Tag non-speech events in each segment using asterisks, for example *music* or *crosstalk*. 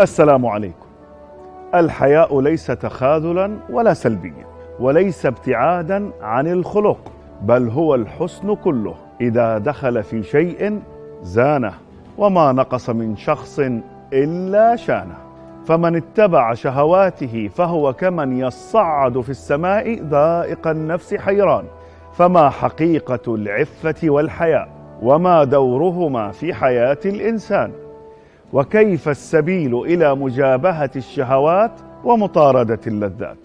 السلام عليكم. الحياء ليس تخاذلا ولا سلبيا وليس ابتعادا عن الخلق بل هو الحسن كله. إذا دخل في شيء زانه وما نقص من شخص إلا شانه. فمن اتبع شهواته فهو كمن يصعد في السماء ذائق النفس حيران. فما حقيقة العفة والحياء وما دورهما في حياة الإنسان. وكيف السبيل إلى مجابهة الشهوات ومطاردة اللذات؟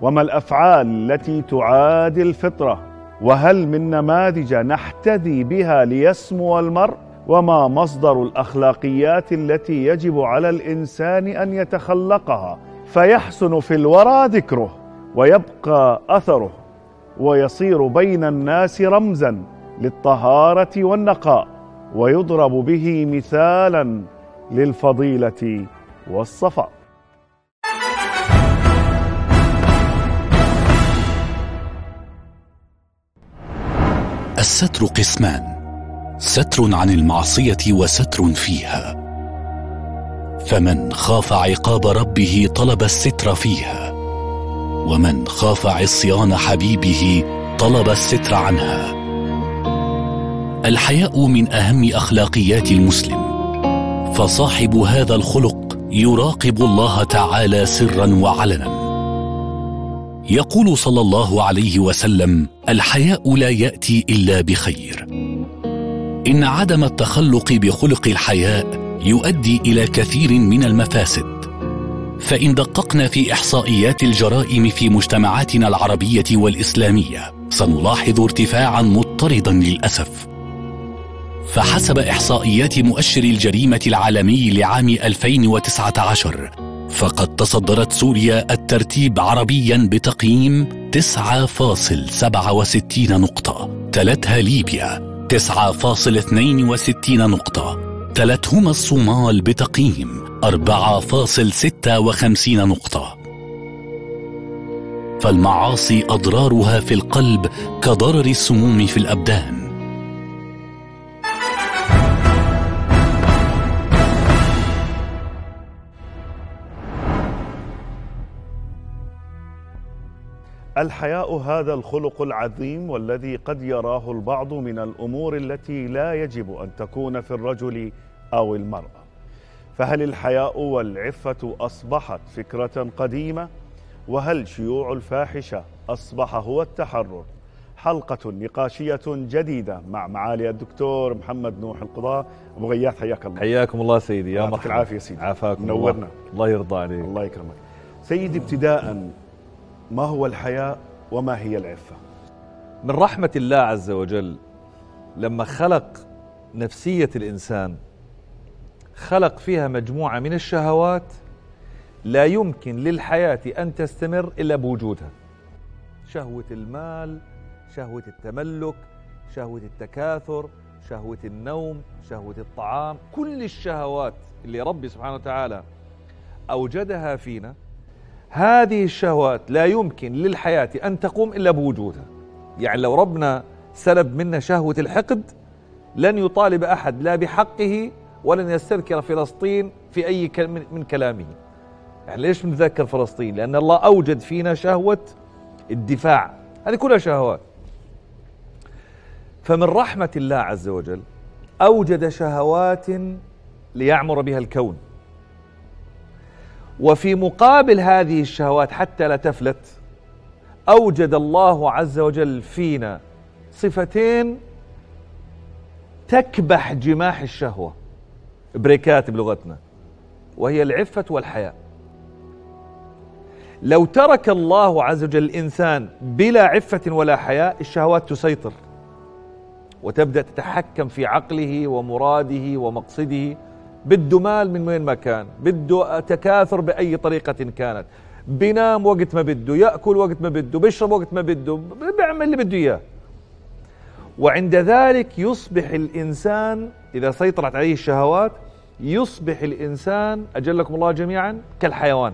وما الأفعال التي تعادي الفطرة؟ وهل من نماذج نحتذي بها ليسمو المرء؟ وما مصدر الأخلاقيات التي يجب على الإنسان أن يتخلقها؟ فيحسن في الورى ذكره ويبقى أثره ويصير بين الناس رمزا للطهارة والنقاء ويضرب به مثالا للفضيلة والصفاء. الستر قسمان. ستر عن المعصية وستر فيها. فمن خاف عقاب ربه طلب الستر فيها. ومن خاف عصيان حبيبه طلب الستر عنها. الحياء من أهم أخلاقيات المسلم. فصاحب هذا الخلق يراقب الله تعالى سرا وعلنا. يقول صلى الله عليه وسلم الحياء لا يأتي إلا بخير. إن عدم التخلق بخلق الحياء يؤدي إلى كثير من المفاسد. فإن دققنا في إحصائيات الجرائم في مجتمعاتنا العربية والإسلامية سنلاحظ ارتفاعا مضطردا للأسف. فحسب إحصائيات مؤشر الجريمة العالمي لعام 2019 فقد تصدرت سوريا الترتيب عربيا بتقييم 9.67 نقطة. تلتها ليبيا 9.62 نقطة. تلتهما الصومال بتقييم 4.56 نقطة. فالمعاصي أضرارها في القلب كضرر السموم في الأبدان. الحياء هذا الخلق العظيم والذي قد يراه البعض من الأمور التي لا يجب أن تكون في الرجل أو المرأة. فهل الحياء والعفة أصبحت فكرة قديمة؟ وهل شيوع الفاحشة أصبح هو التحرر؟ حلقة نقاشية جديدة مع معالي الدكتور محمد نوح القضاء. أبو غياث حياك الله. حياكم الله سيدي يا مرحبا. العافية سيدي. عافاكم نورنا. الله. الله يرضى عليك. الله يكرمك. سيدي ابتداء ما هو الحياء وما هي العفة؟ من رحمة الله عز وجل لما خلق نفسية الإنسان خلق فيها مجموعة من الشهوات لا يمكن للحياة أن تستمر إلا بوجودها. شهوة المال شهوة التملك شهوة التكاثر شهوة النوم شهوة الطعام كل الشهوات اللي ربي سبحانه وتعالى أوجدها فينا هذه الشهوات لا يمكن للحياة أن تقوم إلا بوجودها. يعني لو ربنا سلب منا شهوة الحقد لن يطالب أحد لا بحقه ولن يستذكر فلسطين في أي من كلامه. يعني ليش بنتذكر فلسطين؟ لأن الله أوجد فينا شهوة الدفاع. هذه كلها شهوات. فمن رحمة الله عز وجل أوجد شهوات ليعمر بها الكون. وفي مقابل هذه الشهوات حتى لا تفلت أوجد الله عز وجل فينا صفتين تكبح جماح الشهوة بريكات بلغتنا وهي العفة والحياء. لو ترك الله عز وجل الإنسان بلا عفة ولا حياء الشهوات تسيطر وتبدأ تتحكم في عقله ومراده ومقصده. بده مال من وين ما كان بده تكاثر بأي طريقة كانت. بينام وقت ما بده يأكل وقت ما بده بيشرب وقت ما بده بيعمل اللي بده إياه. وعند ذلك يصبح الإنسان إذا سيطرت عليه الشهوات يصبح الإنسان أجلكم الله جميعا كالحيوان.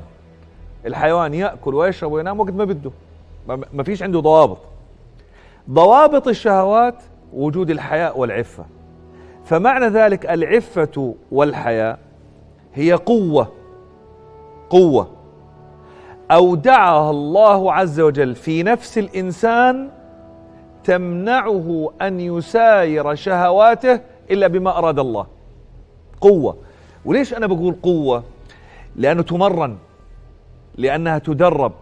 الحيوان يأكل ويشرب وينام وقت ما بده. ما فيش عنده ضوابط. ضوابط الشهوات وجود الحياء والعفة. فمعنى ذلك العفة والحياء هي قوة قوة. أودعها الله عز وجل في نفس الإنسان تمنعه أن يساير شهواته إلا بما أراد الله. قوة. وليش أنا بقول قوة؟ لأنه تمرن لأنها تدرب.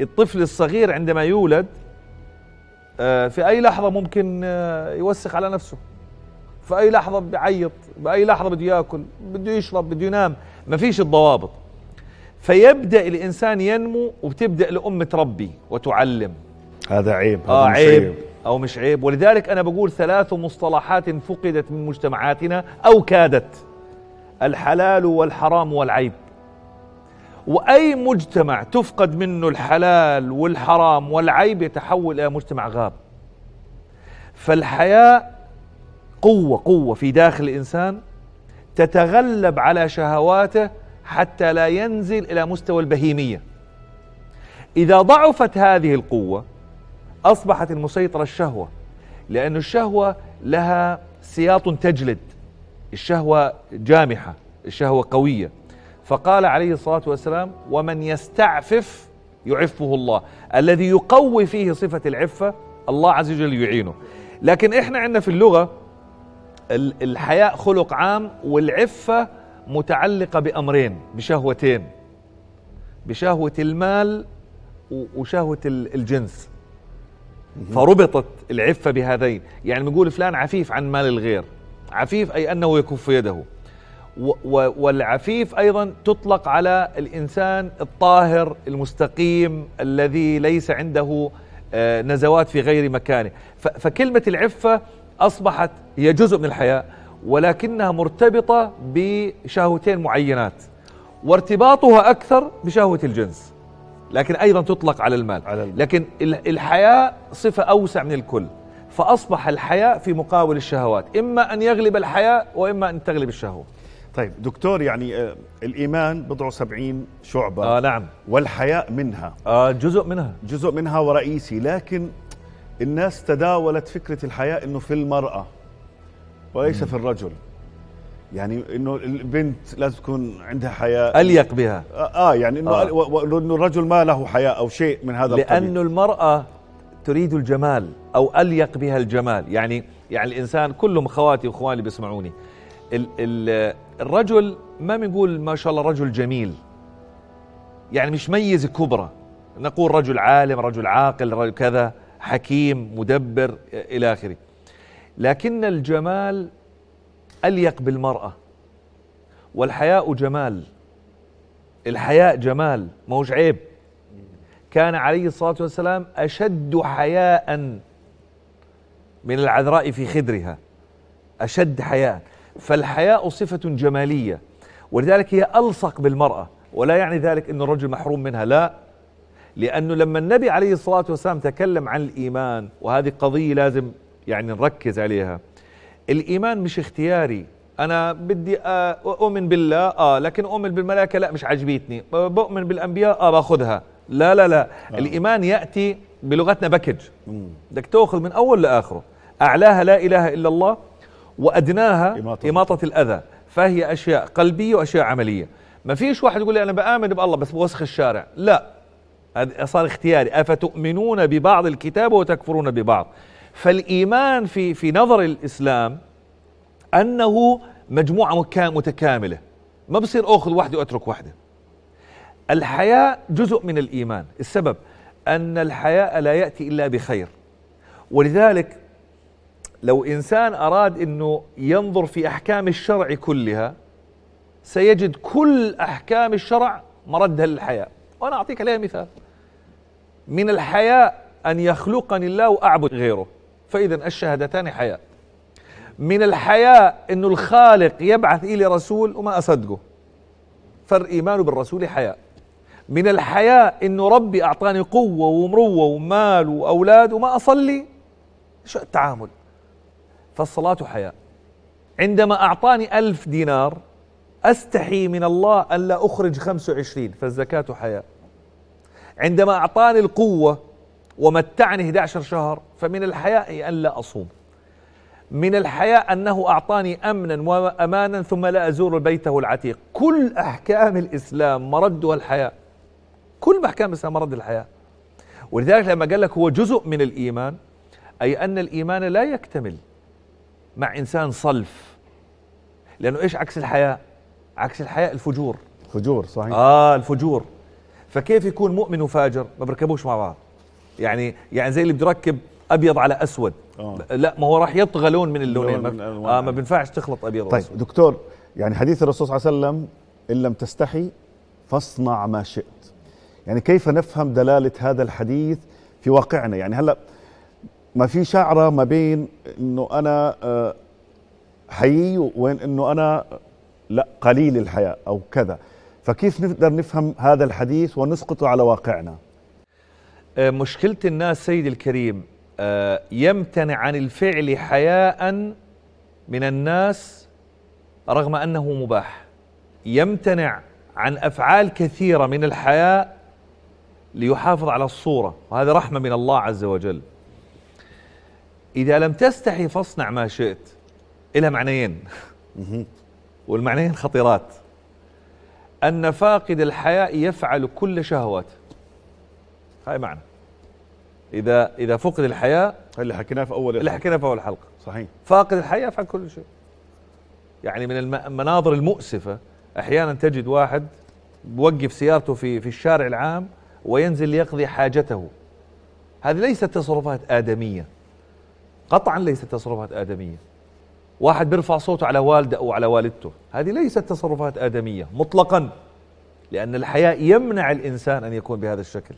الطفل الصغير عندما يولد آه، في أي لحظة ممكن آه، يوسخ على نفسه. في أي لحظة بيعيط بأي لحظة بده يأكل بده يشرب بده ينام ما فيش الضوابط. فيبدأ الإنسان ينمو وبتبدأ الأم تربي وتعلم. هذا عيب هذا آه مش عيب أو مش عيب. ولذلك أنا بقول ثلاث مصطلحات فقدت من مجتمعاتنا أو كادت الحلال والحرام والعيب. وأي مجتمع تفقد منه الحلال والحرام والعيب يتحول إلى مجتمع غاب. فالحياء قوة قوة في داخل الإنسان تتغلب على شهواته حتى لا ينزل إلى مستوى البهيمية. إذا ضعفت هذه القوة أصبحت المسيطرة الشهوة لأن الشهوة لها سياط تجلد الشهوة جامحة الشهوة قوية. فقال عليه الصلاة والسلام ومن يستعفف يعفه الله. الذي يقوي فيه صفة العفة الله عز وجل يعينه. لكن إحنا عندنا في اللغة الحياء خلق عام والعفة متعلقة بأمرين بشهوتين. بشهوة المال وشهوة الجنس. فربطت العفة بهذين. يعني بنقول فلان عفيف عن مال الغير. عفيف أي أنه يكف يده. والعفيف أيضا تطلق على الإنسان الطاهر المستقيم الذي ليس عنده آه، نزوات في غير مكانه. فكلمة العفة أصبحت هي جزء من الحياة ولكنها مرتبطة بشهوتين معينات وارتباطها أكثر بشهوة الجنس لكن أيضا تطلق على المال. لكن الحياة صفة أوسع من الكل فأصبح الحياء في مقاول الشهوات إما أن يغلب الحياء وإما أن تغلب الشهوة. طيب دكتور يعني آه الإيمان بضع سبعين شعبة آه نعم. والحياء منها. آه جزء منها. جزء منها ورئيسي لكن الناس تداولت فكرة الحياء أنه في المرأة وليس في الرجل. يعني إنه البنت لازم تكون عندها حياء أليق بها. آه, آه يعني إنه آه. إنه الرجل ما له حياء أو شيء من هذا القبيل. لأنه المرأة تريد الجمال أو أليق بها الجمال. يعني يعني الإنسان كلهم أخواتي وإخواني بيسمعوني. ال ال الرجل ما بنقول ما شاء الله رجل جميل. يعني مش ميزه كبرى. نقول رجل عالم رجل عاقل رجل كذا. حكيم مدبر إلى آخره. لكن الجمال أليق بالمرأة. والحياء جمال. الحياء جمال. ما هوش عيب. كان عليه الصلاة والسلام أشد حياء من العذراء في خدرها. أشد حياء. فالحياء صفة جمالية. ولذلك هي ألصق بالمرأة. ولا يعني ذلك إن الرجل محروم منها. لا. لأنه لما النبي عليه الصلاة والسلام تكلم عن الإيمان وهذه قضية لازم يعني نركز عليها. الإيمان مش اختياري. أنا بدي آه، أؤمن بالله آه لكن أؤمن بالملائكة لا مش عجبتني بؤمن بالأنبياء آه باخذها. لا لا لا. آه. الإيمان يأتي بلغتنا باكج. بدك تأخذ من أول لآخره. أعلاها لا إله إلا الله وأدناها إماطة, إماطة الأذى. فهي أشياء قلبية وأشياء عملية. ما فيش واحد يقول لي أنا بآمن بألله بس بوسخ الشارع. لا. صار اختياري. أفتؤمنون ببعض الكتاب وتكفرون ببعض؟ فالإيمان في في نظر الإسلام أنه مجموعة متكاملة. ما بصير أخذ واحدة وأترك واحدة الحياء جزء من الإيمان. السبب أن الحياء لا يأتي إلا بخير. ولذلك لو إنسان أراد إنه ينظر في أحكام الشرع كلها سيجد كل أحكام الشرع مردها للحياء وأنا اعطيك عليها مثال. من الحياء أن يخلقني الله وأعبد غيره. فإذا الشهادتان حياء. من الحياء أنه الخالق يبعث إلي رسول وما أصدقه. فالإيمان بالرسول حياء. من الحياء أنه ربي أعطاني قوة ومروة ومال وأولاد وما أصلي. شو التعامل؟ فالصلاة حياء. عندما أعطاني ألف دينار أستحي من الله أن لا أخرج خمس وعشرين فالزكاة حياء. عندما أعطاني القوة ومتعني 11 شهر فمن الحياء أن لا أصوم. من الحياء أنه أعطاني أمنا وأمانا ثم لا أزور بيته العتيق كل أحكام الإسلام مردها الحياء. كل أحكام الإسلام مرد الحياء. ولذلك لما قال لك هو جزء من الإيمان أي أن الإيمان لا يكتمل مع إنسان صلف. لأنه إيش عكس الحياء؟ عكس الحياء الفجور. فجور صحيح. آه الفجور. فكيف يكون مؤمن وفاجر؟ ما بركبوش مع بعض. يعني يعني زي اللي بده يركب أبيض على أسود. آه. لا ما هو راح يطغى لون من اللونين. ما. آه ما بينفعش تخلط أبيض طيب واسود دكتور يعني حديث الرسول صلى الله عليه وسلم إن لم تستحي فاصنع ما شئت. يعني كيف نفهم دلالة هذا الحديث في واقعنا؟ يعني هلأ ما في شعرة ما بين إنه أنا آه، حيي وين إنه أنا لا قليل الحياء أو كذا. فكيف نقدر نفهم هذا الحديث ونسقطه على واقعنا؟ آه مشكلة الناس سيدي الكريم آه يمتنع عن الفعل حياء من الناس رغم أنه مباح. يمتنع عن أفعال كثيرة من الحياء ليحافظ على الصورة وهذا رحمة من الله عز وجل. إذا لم تستحي فاصنع ما شئت إلى معنيين. والمعنيين خطيرات. أن فاقد الحياء يفعل كل شهواته هاي معنى. إذا إذا فقد الحياء اللي حكيناه في أول اللي الحلقة. حكينا في أول حلقة. صحيح. فاقد الحياء يفعل كل شيء. يعني من الم- المناظر المؤسفة أحيانا تجد واحد بوقف سيارته في في الشارع العام وينزل ليقضي حاجته. هذه ليست تصرفات آدمية. قطعا ليست تصرفات آدمية. واحد بيرفع صوته على والده أو على والدته. هذه ليست تصرفات آدمية مطلقا لأن الحياء يمنع الإنسان أن يكون بهذا الشكل.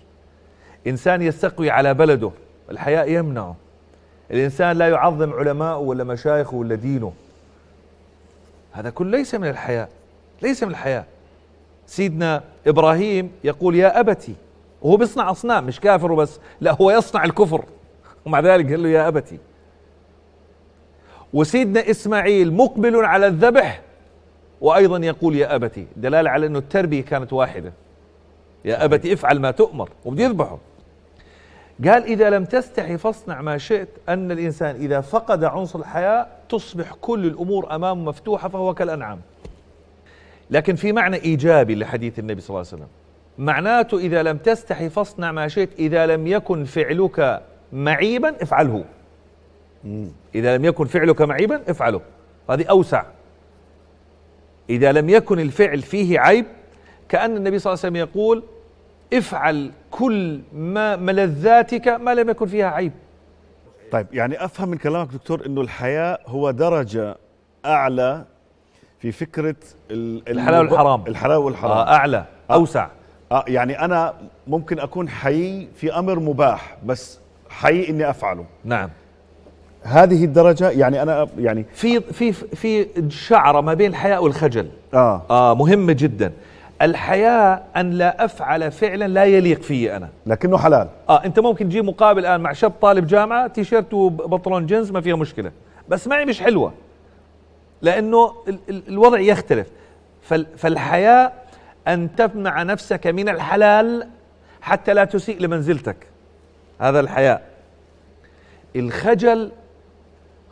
إنسان يستقوي على بلده الحياء يمنعه. الإنسان لا يعظم علماءه ولا مشايخه ولا دينه. هذا كله ليس من الحياء ليس من الحياء سيدنا إبراهيم يقول يا أبتي. وهو بيصنع أصنام مش كافر وبس لا هو يصنع الكفر. ومع ذلك قال له يا أبتي. وسيدنا إسماعيل مقبل على الذبح وأيضا يقول يا أبتي دلالة على أنه التربية كانت واحدة. يا أبتي افعل ما تؤمر وبده يذبحه. قال إذا لم تستحي فاصنع ما شئت أن الإنسان إذا فقد عنصر الحياء تصبح كل الأمور أمامه مفتوحة فهو كالأنعام. لكن في معنى إيجابي لحديث النبي صلى الله عليه وسلم. معناته إذا لم تستحي فاصنع ما شئت إذا لم يكن فعلك معيبا افعله. إذا لم يكن فعلك معيبا افعله. هذه أوسع. إذا لم يكن الفعل فيه عيب كأن النبي صلى الله عليه وسلم يقول افعل كل ما ملذاتك ما لم يكن فيها عيب. طيب يعني أفهم من كلامك دكتور إنه الحياء هو درجة أعلى في فكرة ال- الحلال والحرام. الحلال والحرام. آه أعلى آه. أوسع. آه يعني أنا ممكن أكون حي في أمر مباح بس حي إني أفعله. نعم. هذه الدرجة يعني أنا يعني في في في شعرة ما بين الحياء والخجل. آه. آه مهمة جدا. الحياء أن لا أفعل فعلا لا يليق في أنا. لكنه حلال. آه أنت ممكن تجيب مقابل الآن مع شاب طالب جامعة تيشيرت وبنطلون جينز ما فيها مشكلة. بس معي مش حلوة. لأنه ال ال الوضع يختلف. فال فالحياء أن تمنع نفسك من الحلال حتى لا تسيء لمنزلتك. هذا الحياء. الخجل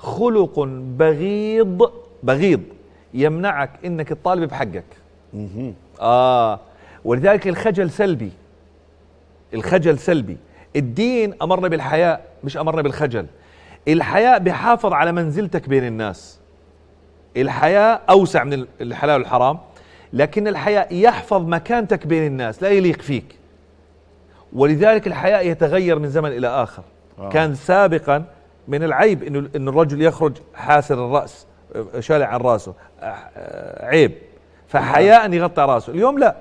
خلق بغيض بغيض. يمنعك إنك تطالب بحقك. آه. ولذلك الخجل سلبي. الخجل سلبي. الدين أمرنا بالحياء مش أمرنا بالخجل. الحياء بيحافظ على منزلتك بين الناس. الحياء أوسع من الحلال والحرام. لكن الحياء يحفظ مكانتك بين الناس لا يليق فيك. ولذلك الحياء يتغير من زمن إلى آخر. آه. كان سابقا من العيب انه ان الرجل يخرج حاسر الرأس شالع عن رأسه عيب. فحياء يغطي رأسه. اليوم لا.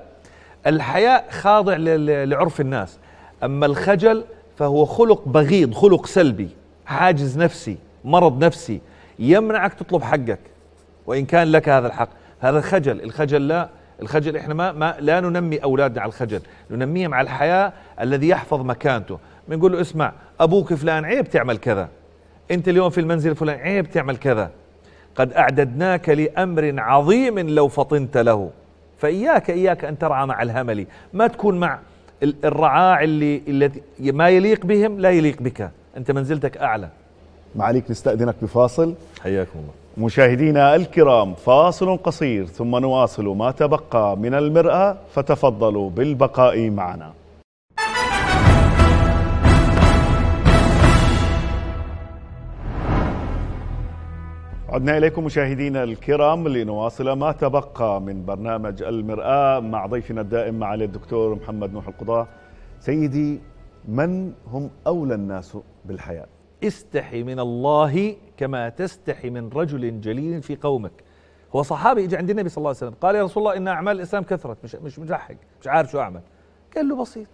الحياء خاضع لعرف الناس. أما الخجل فهو خلق بغيض خلق سلبي حاجز نفسي مرض نفسي يمنعك تطلب حقك. وإن كان لك هذا الحق. هذا الخجل. الخجل لا. الخجل إحنا ما, ما لا ننمي أولادنا على الخجل. ننميهم على الحياء الذي يحفظ مكانته. بنقول له اسمع أبوك فلان عيب تعمل كذا. انت اليوم في المنزل فلان عيب تعمل كذا. قد أعددناك لأمر عظيم لو فطنت له. فإياك إياك أن ترعى مع الهمل. ما تكون مع ال- الرعاع اللي الذي ما يليق بهم لا يليق بك. أنت منزلتك أعلى. معاليك نستأذنك بفاصل. حياكم الله. مشاهدينا الكرام فاصل قصير ثم نواصل ما تبقى من المرأة فتفضلوا بالبقاء معنا. عدنا إليكم مشاهدينا الكرام لنواصل ما تبقى من برنامج المرآة مع ضيفنا الدائم معالي الدكتور محمد نوح القضاة سيدي من هم أولى الناس بالحياة؟ استحي من الله كما تستحي من رجل جليل في قومك. هو صحابي اجى عند النبي صلى الله عليه وسلم قال يا رسول الله إن أعمال الإسلام كثرت مش مش ملحق مش عارف شو أعمل. قال له بسيط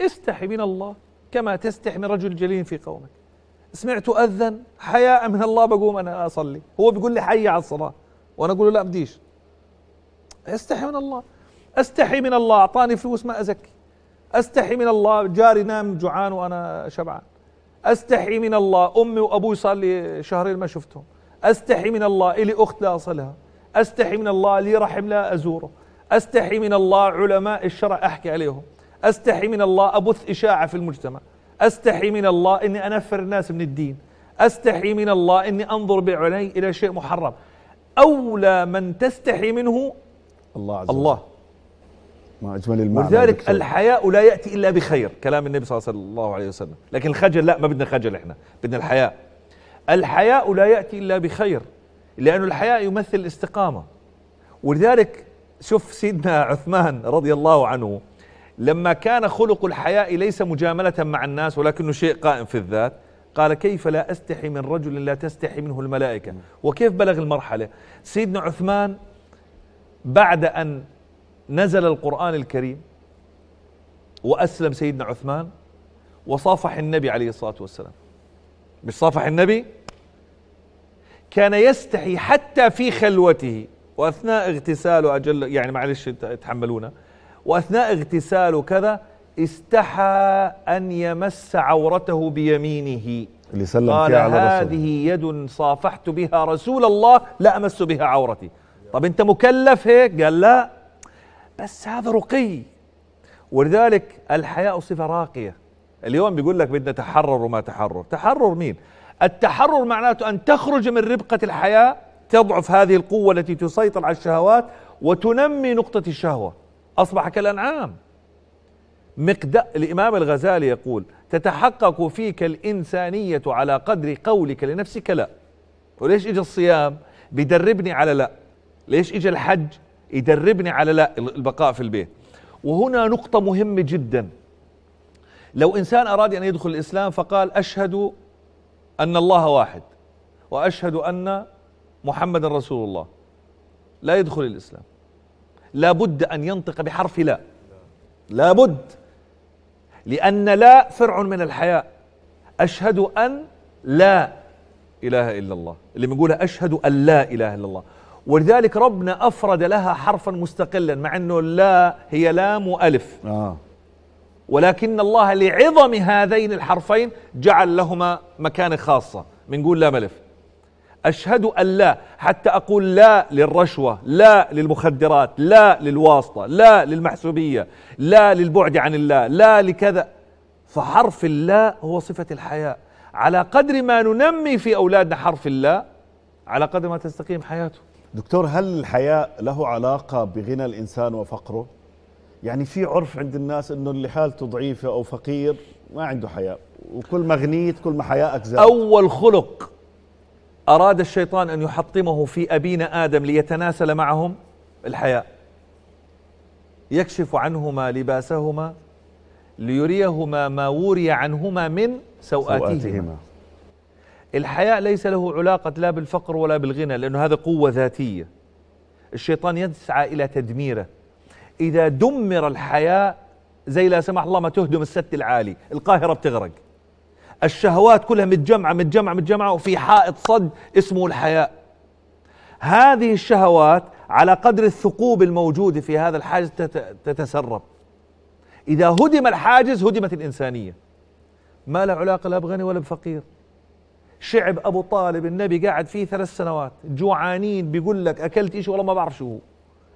استحي من الله كما تستحي من رجل جليل في قومك. سمعت أذن حياء من الله بقوم أنا أصلي. هو بيقول لي حي على الصلاة. وأنا أقول له لا بديش. أستحي من الله. أستحي من الله أعطاني فلوس ما أزكي. أستحي من الله جاري نام جوعان وأنا شبعان. أستحي من الله أمي وأبوي صار لي شهرين ما شفتهم. أستحي من الله إلي أخت لا أصلها. أستحي من الله لي رحم لا أزوره. أستحي من الله علماء الشرع أحكي عليهم. أستحي من الله أبث إشاعة في المجتمع. أستحي من الله إني أنفر الناس من الدين. أستحي من الله إني أنظر بعيني إلى شيء محرم. أولى من تستحي منه الله عز وجل. الله ما أجمل المعنى ولذلك. الحياء لا يأتي إلا بخير. كلام النبي صلى الله عليه وسلم. لكن الخجل لا ما بدنا خجل إحنا. بدنا الحياء. الحياء لا يأتي إلا بخير لأن الحياء يمثل الاستقامة. ولذلك شوف سيدنا عثمان رضي الله عنه لما كان خلق الحياء ليس مجاملة مع الناس ولكنه شيء قائم في الذات قال كيف لا أستحي من رجل لا تستحي منه الملائكة؟ وكيف بلغ المرحلة؟ سيدنا عثمان بعد أن نزل القرآن الكريم وأسلم سيدنا عثمان وصافح النبي عليه الصلاة والسلام. مش صافح النبي؟ كان يستحي حتى في خلوته وأثناء اغتساله أجل يعني معلش تحملونا وأثناء اغتساله كذا استحى أن يمس عورته بيمينه. اللي سلم قال فيها على هذه يد صافحت بها رسول الله لا أمس بها عورتي. طب أنت مكلف هيك؟ قال لا. بس هذا رقي. ولذلك الحياء صفة راقية. اليوم بيقول لك بدنا تحرر وما تحرر. تحرر مين؟ التحرر معناته أن تخرج من ربقة الحياة تضعف هذه القوة التي تسيطر على الشهوات وتنمي نقطة الشهوة. أصبح كالأنعام. مقدار الإمام الغزالي يقول تتحقق فيك الإنسانية على قدر قولك لنفسك لا. وليش اجى الصيام؟ بيدربني على لا. ليش اجى الحج؟ يدربني على لا البقاء في البيت. وهنا نقطة مهمة جدا. لو إنسان أراد أن يدخل الإسلام فقال أشهد أن الله واحد وأشهد أن محمد رسول الله. لا يدخل الإسلام. لابد أن ينطق بحرف لا. لابد. لأن لا فرع من الحياء. أشهد أن لا إله إلا الله. اللي بنقولها أشهد أن لا إله إلا الله. ولذلك ربنا أفرد لها حرفا مستقلا مع إنه لا هي لام وألف. آه. ولكن الله لعظم هذين الحرفين جعل لهما مكانة خاصة. بنقول لا ملف أشهد أن لا حتى أقول لا للرشوة لا للمخدرات لا للواسطة لا للمحسوبية لا للبعد عن الله لا لكذا. فحرف اللا هو صفة الحياة على قدر ما ننمي في أولادنا حرف اللا على قدر ما تستقيم حياته. دكتور هل الحياء له علاقة بغنى الإنسان وفقره؟ يعني في عرف عند الناس إنه اللي حالته ضعيفة أو فقير ما عنده حياء وكل ما غنيت كل ما حياءك زاد. أول خلق أراد الشيطان أن يحطمه في أبينا آدم ليتناسل معهم؟ الحياء. يكشف عنهما لباسهما ليريهما ما وري عنهما من سوآتهما سوآتهما الحياء ليس له علاقة لا بالفقر ولا بالغنى لأنه هذا قوة ذاتية. الشيطان يسعى إلى تدميره. إذا دمر الحياء زي لا سمح الله ما تهدم السد العالي. القاهرة بتغرق. الشهوات كلها متجمعة متجمعة متجمعة وفي حائط صد اسمه الحياء. هذه الشهوات على قدر الثقوب الموجودة في هذا الحاجز تت- تتسرب. إذا هدم الحاجز هدمت الإنسانية. ما له علاقة لا بغني ولا بفقير. شعب أبو طالب النبي قاعد فيه ثلاث سنوات جوعانين بيقول لك أكلت إيش والله ما بعرف شو هو.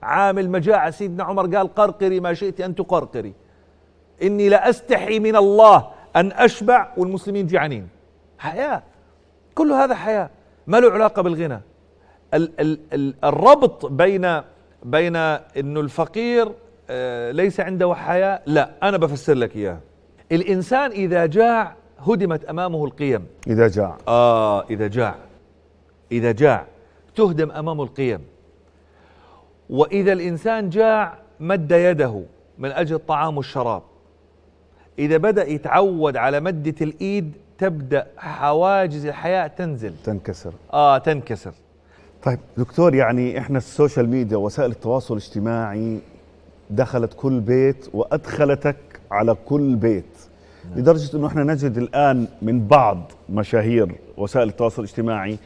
عامل مجاعة سيدنا عمر قال قرقري ما شئت أن تقرقري. إني لأستحي من الله أن أشبع والمسلمين جعانين. حياة. كل هذا حياة. ما له علاقة بالغنى. ال ال ال الربط بين بين إنه الفقير آه، ليس عنده حياة. لا أنا بفسر لك اياه الإنسان إذا جاع هدمت أمامه القيم. إذا جاع. آه إذا جاع. إذا جاع تهدم أمامه القيم. وإذا الإنسان جاع مد يده من أجل الطعام والشراب إذا بدأ يتعود على مدت الإيد تبدأ حواجز الحياة تنزل. تنكسر. آه تنكسر. طيب دكتور يعني إحنا ال social media وسائل التواصل الاجتماعي دخلت كل بيت وأدخلتك على كل بيت لدرجة إنه إحنا نجد الآن من بعض مشاهير وسائل التواصل الاجتماعي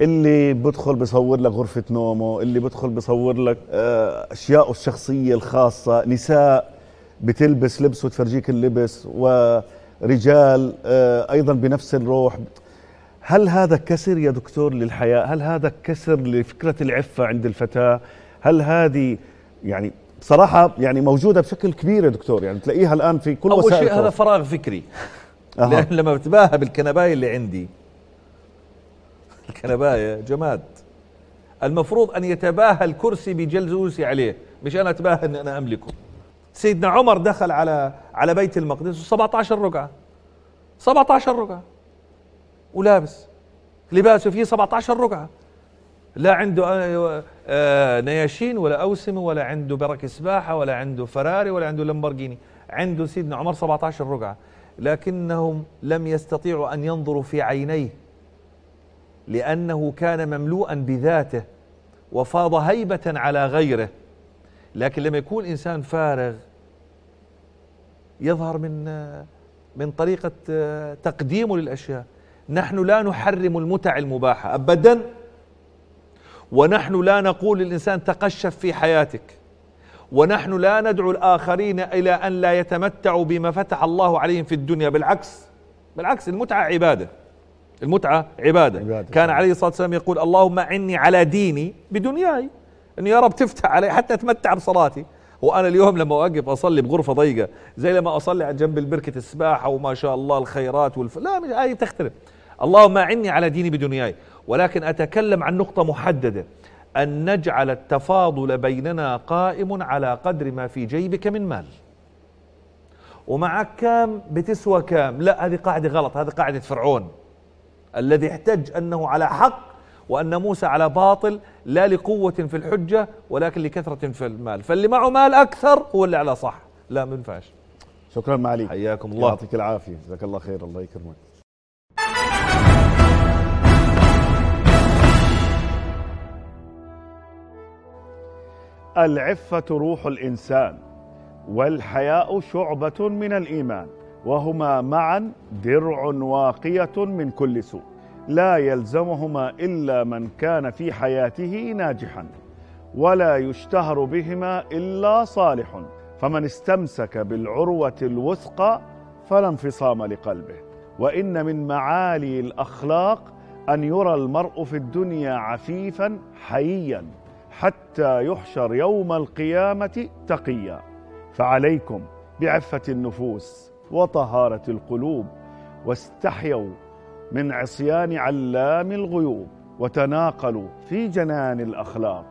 اللي بدخل بصور لك غرفة نومه اللي بدخل بصور لك آه، أشياءه الشخصية الخاصة نساء بتلبس لبس وتفرجيك اللبس ورجال آه، أيضا بنفس الروح. هل هذا كسر يا دكتور للحياة؟ هل هذا كسر لفكرة العفة عند الفتاة؟ هل هذه يعني بصراحة يعني موجودة بشكل كبير يا دكتور؟ يعني تلاقيها الآن في كل أول وسائل شيء هذا. فراغ فكري. أها. *laughs* لأن لما بتباهى بالكنباية اللي عندي. الكنباية جماد. المفروض أن يتباهى الكرسي بجلوسي عليه مش أنا أتباهى إن أنا أملكه. سيدنا عمر دخل على على بيت المقدس 17 ركعة. 17 ركعة. ولابس لباسه فيه 17 ركعة. لا عنده آه، آه، نياشين ولا أوسمة ولا عنده برك سباحة ولا عنده فراري ولا عنده لمبرجيني. عنده سيدنا عمر 17 ركعة. لكنهم لم يستطيعوا أن ينظروا في عينيه. لأنه كان مملوءا بذاته وفاض هيبة على غيره. لكن لما يكون إنسان فارغ يظهر من من طريقة آه، تقديمه للأشياء. نحن لا نحرم المتع المباحة أبدا ونحن لا نقول للإنسان تقشف في حياتك. ونحن لا ندعو الآخرين إلى أن لا يتمتعوا بما فتح الله عليهم في الدنيا. بالعكس بالعكس المتعة عبادة. المتعة عبادة, عبادة. كان عليه الصلاة والسلام يقول اللهم عني على ديني بدنياي. انه يا رب تفتح علي حتى أتمتع بصلاتي. وأنا اليوم لما أوقف أصلي بغرفة ضيقة زي لما أصلي على جنب البركة السباحة وما شاء الله الخيرات والف... لا مش هاي تختلف. اللهم أعني على ديني بدنياي. ولكن أتكلم عن نقطة محددة. أن نجعل التفاضل بيننا قائم على قدر ما في جيبك من مال. ومعك كام؟ بتسوى كام؟ لا هذه قاعدة غلط. هذه قاعدة فرعون. الذي احتج أنه على حق وأن موسى على باطل لا لقوة في الحجة ولكن لكثرة في المال. فاللي معه مال أكثر هو اللي على صح. لا ما ينفعش. شكرا معاليك حياكم الله. يعطيك العافية. جزاك الله خير. الله يكرمك. العفة روح الإنسان والحياء شعبة من الإيمان وهما معا درع واقية من كل سوء. لا يلزمهما إلا من كان في حياته ناجحا ولا يشتهر بهما إلا صالح. فمن استمسك بالعروة الوثقى فلا انفصام لقلبه. وإن من معالي الأخلاق أن يرى المرء في الدنيا عفيفا حييا حتى يحشر يوم القيامة تقيا. فعليكم بعفة النفوس وطهارة القلوب واستحيوا من عصيان علام الغيوب وتناقلوا في جنان الأخلاق.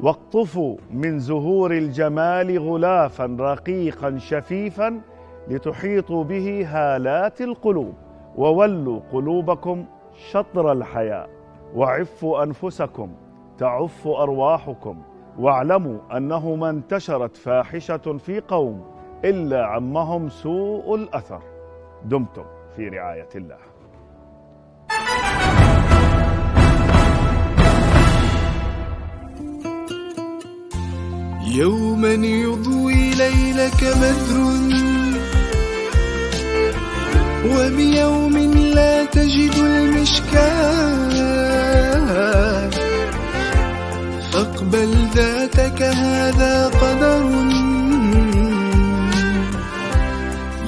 واقطفوا من زهور الجمال غلافا رقيقا شفيفا لتحيطوا به هالات القلوب وولوا قلوبكم شطر الحياء. وعفوا أنفسكم تعف أرواحكم. واعلموا انه ما انتشرت فاحشة في قوم إلا عمهم سوء الأثر. دمتم في رعاية الله. يوما يضوي ليلك بدر. وبيوم لا تجد المشكاة. فاقبل ذاتك هذا قدر.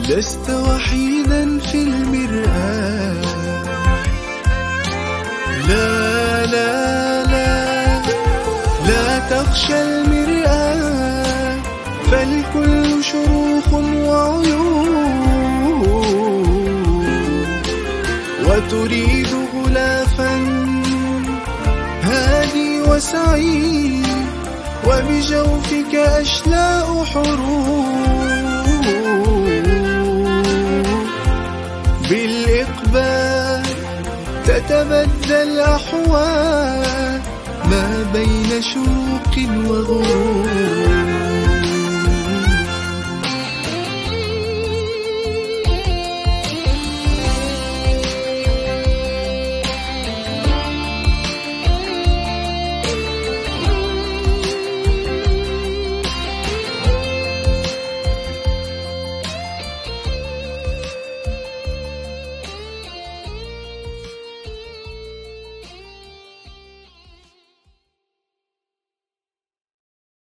لست وحيدا في المرآة. لا لا لا لا تخشى المرآة شروق وعيون وتريد غلافا هادي وسعي وبجوفك أشلاء حروب بالإقبال تتبدى الأحوال ما بين شوق وغروب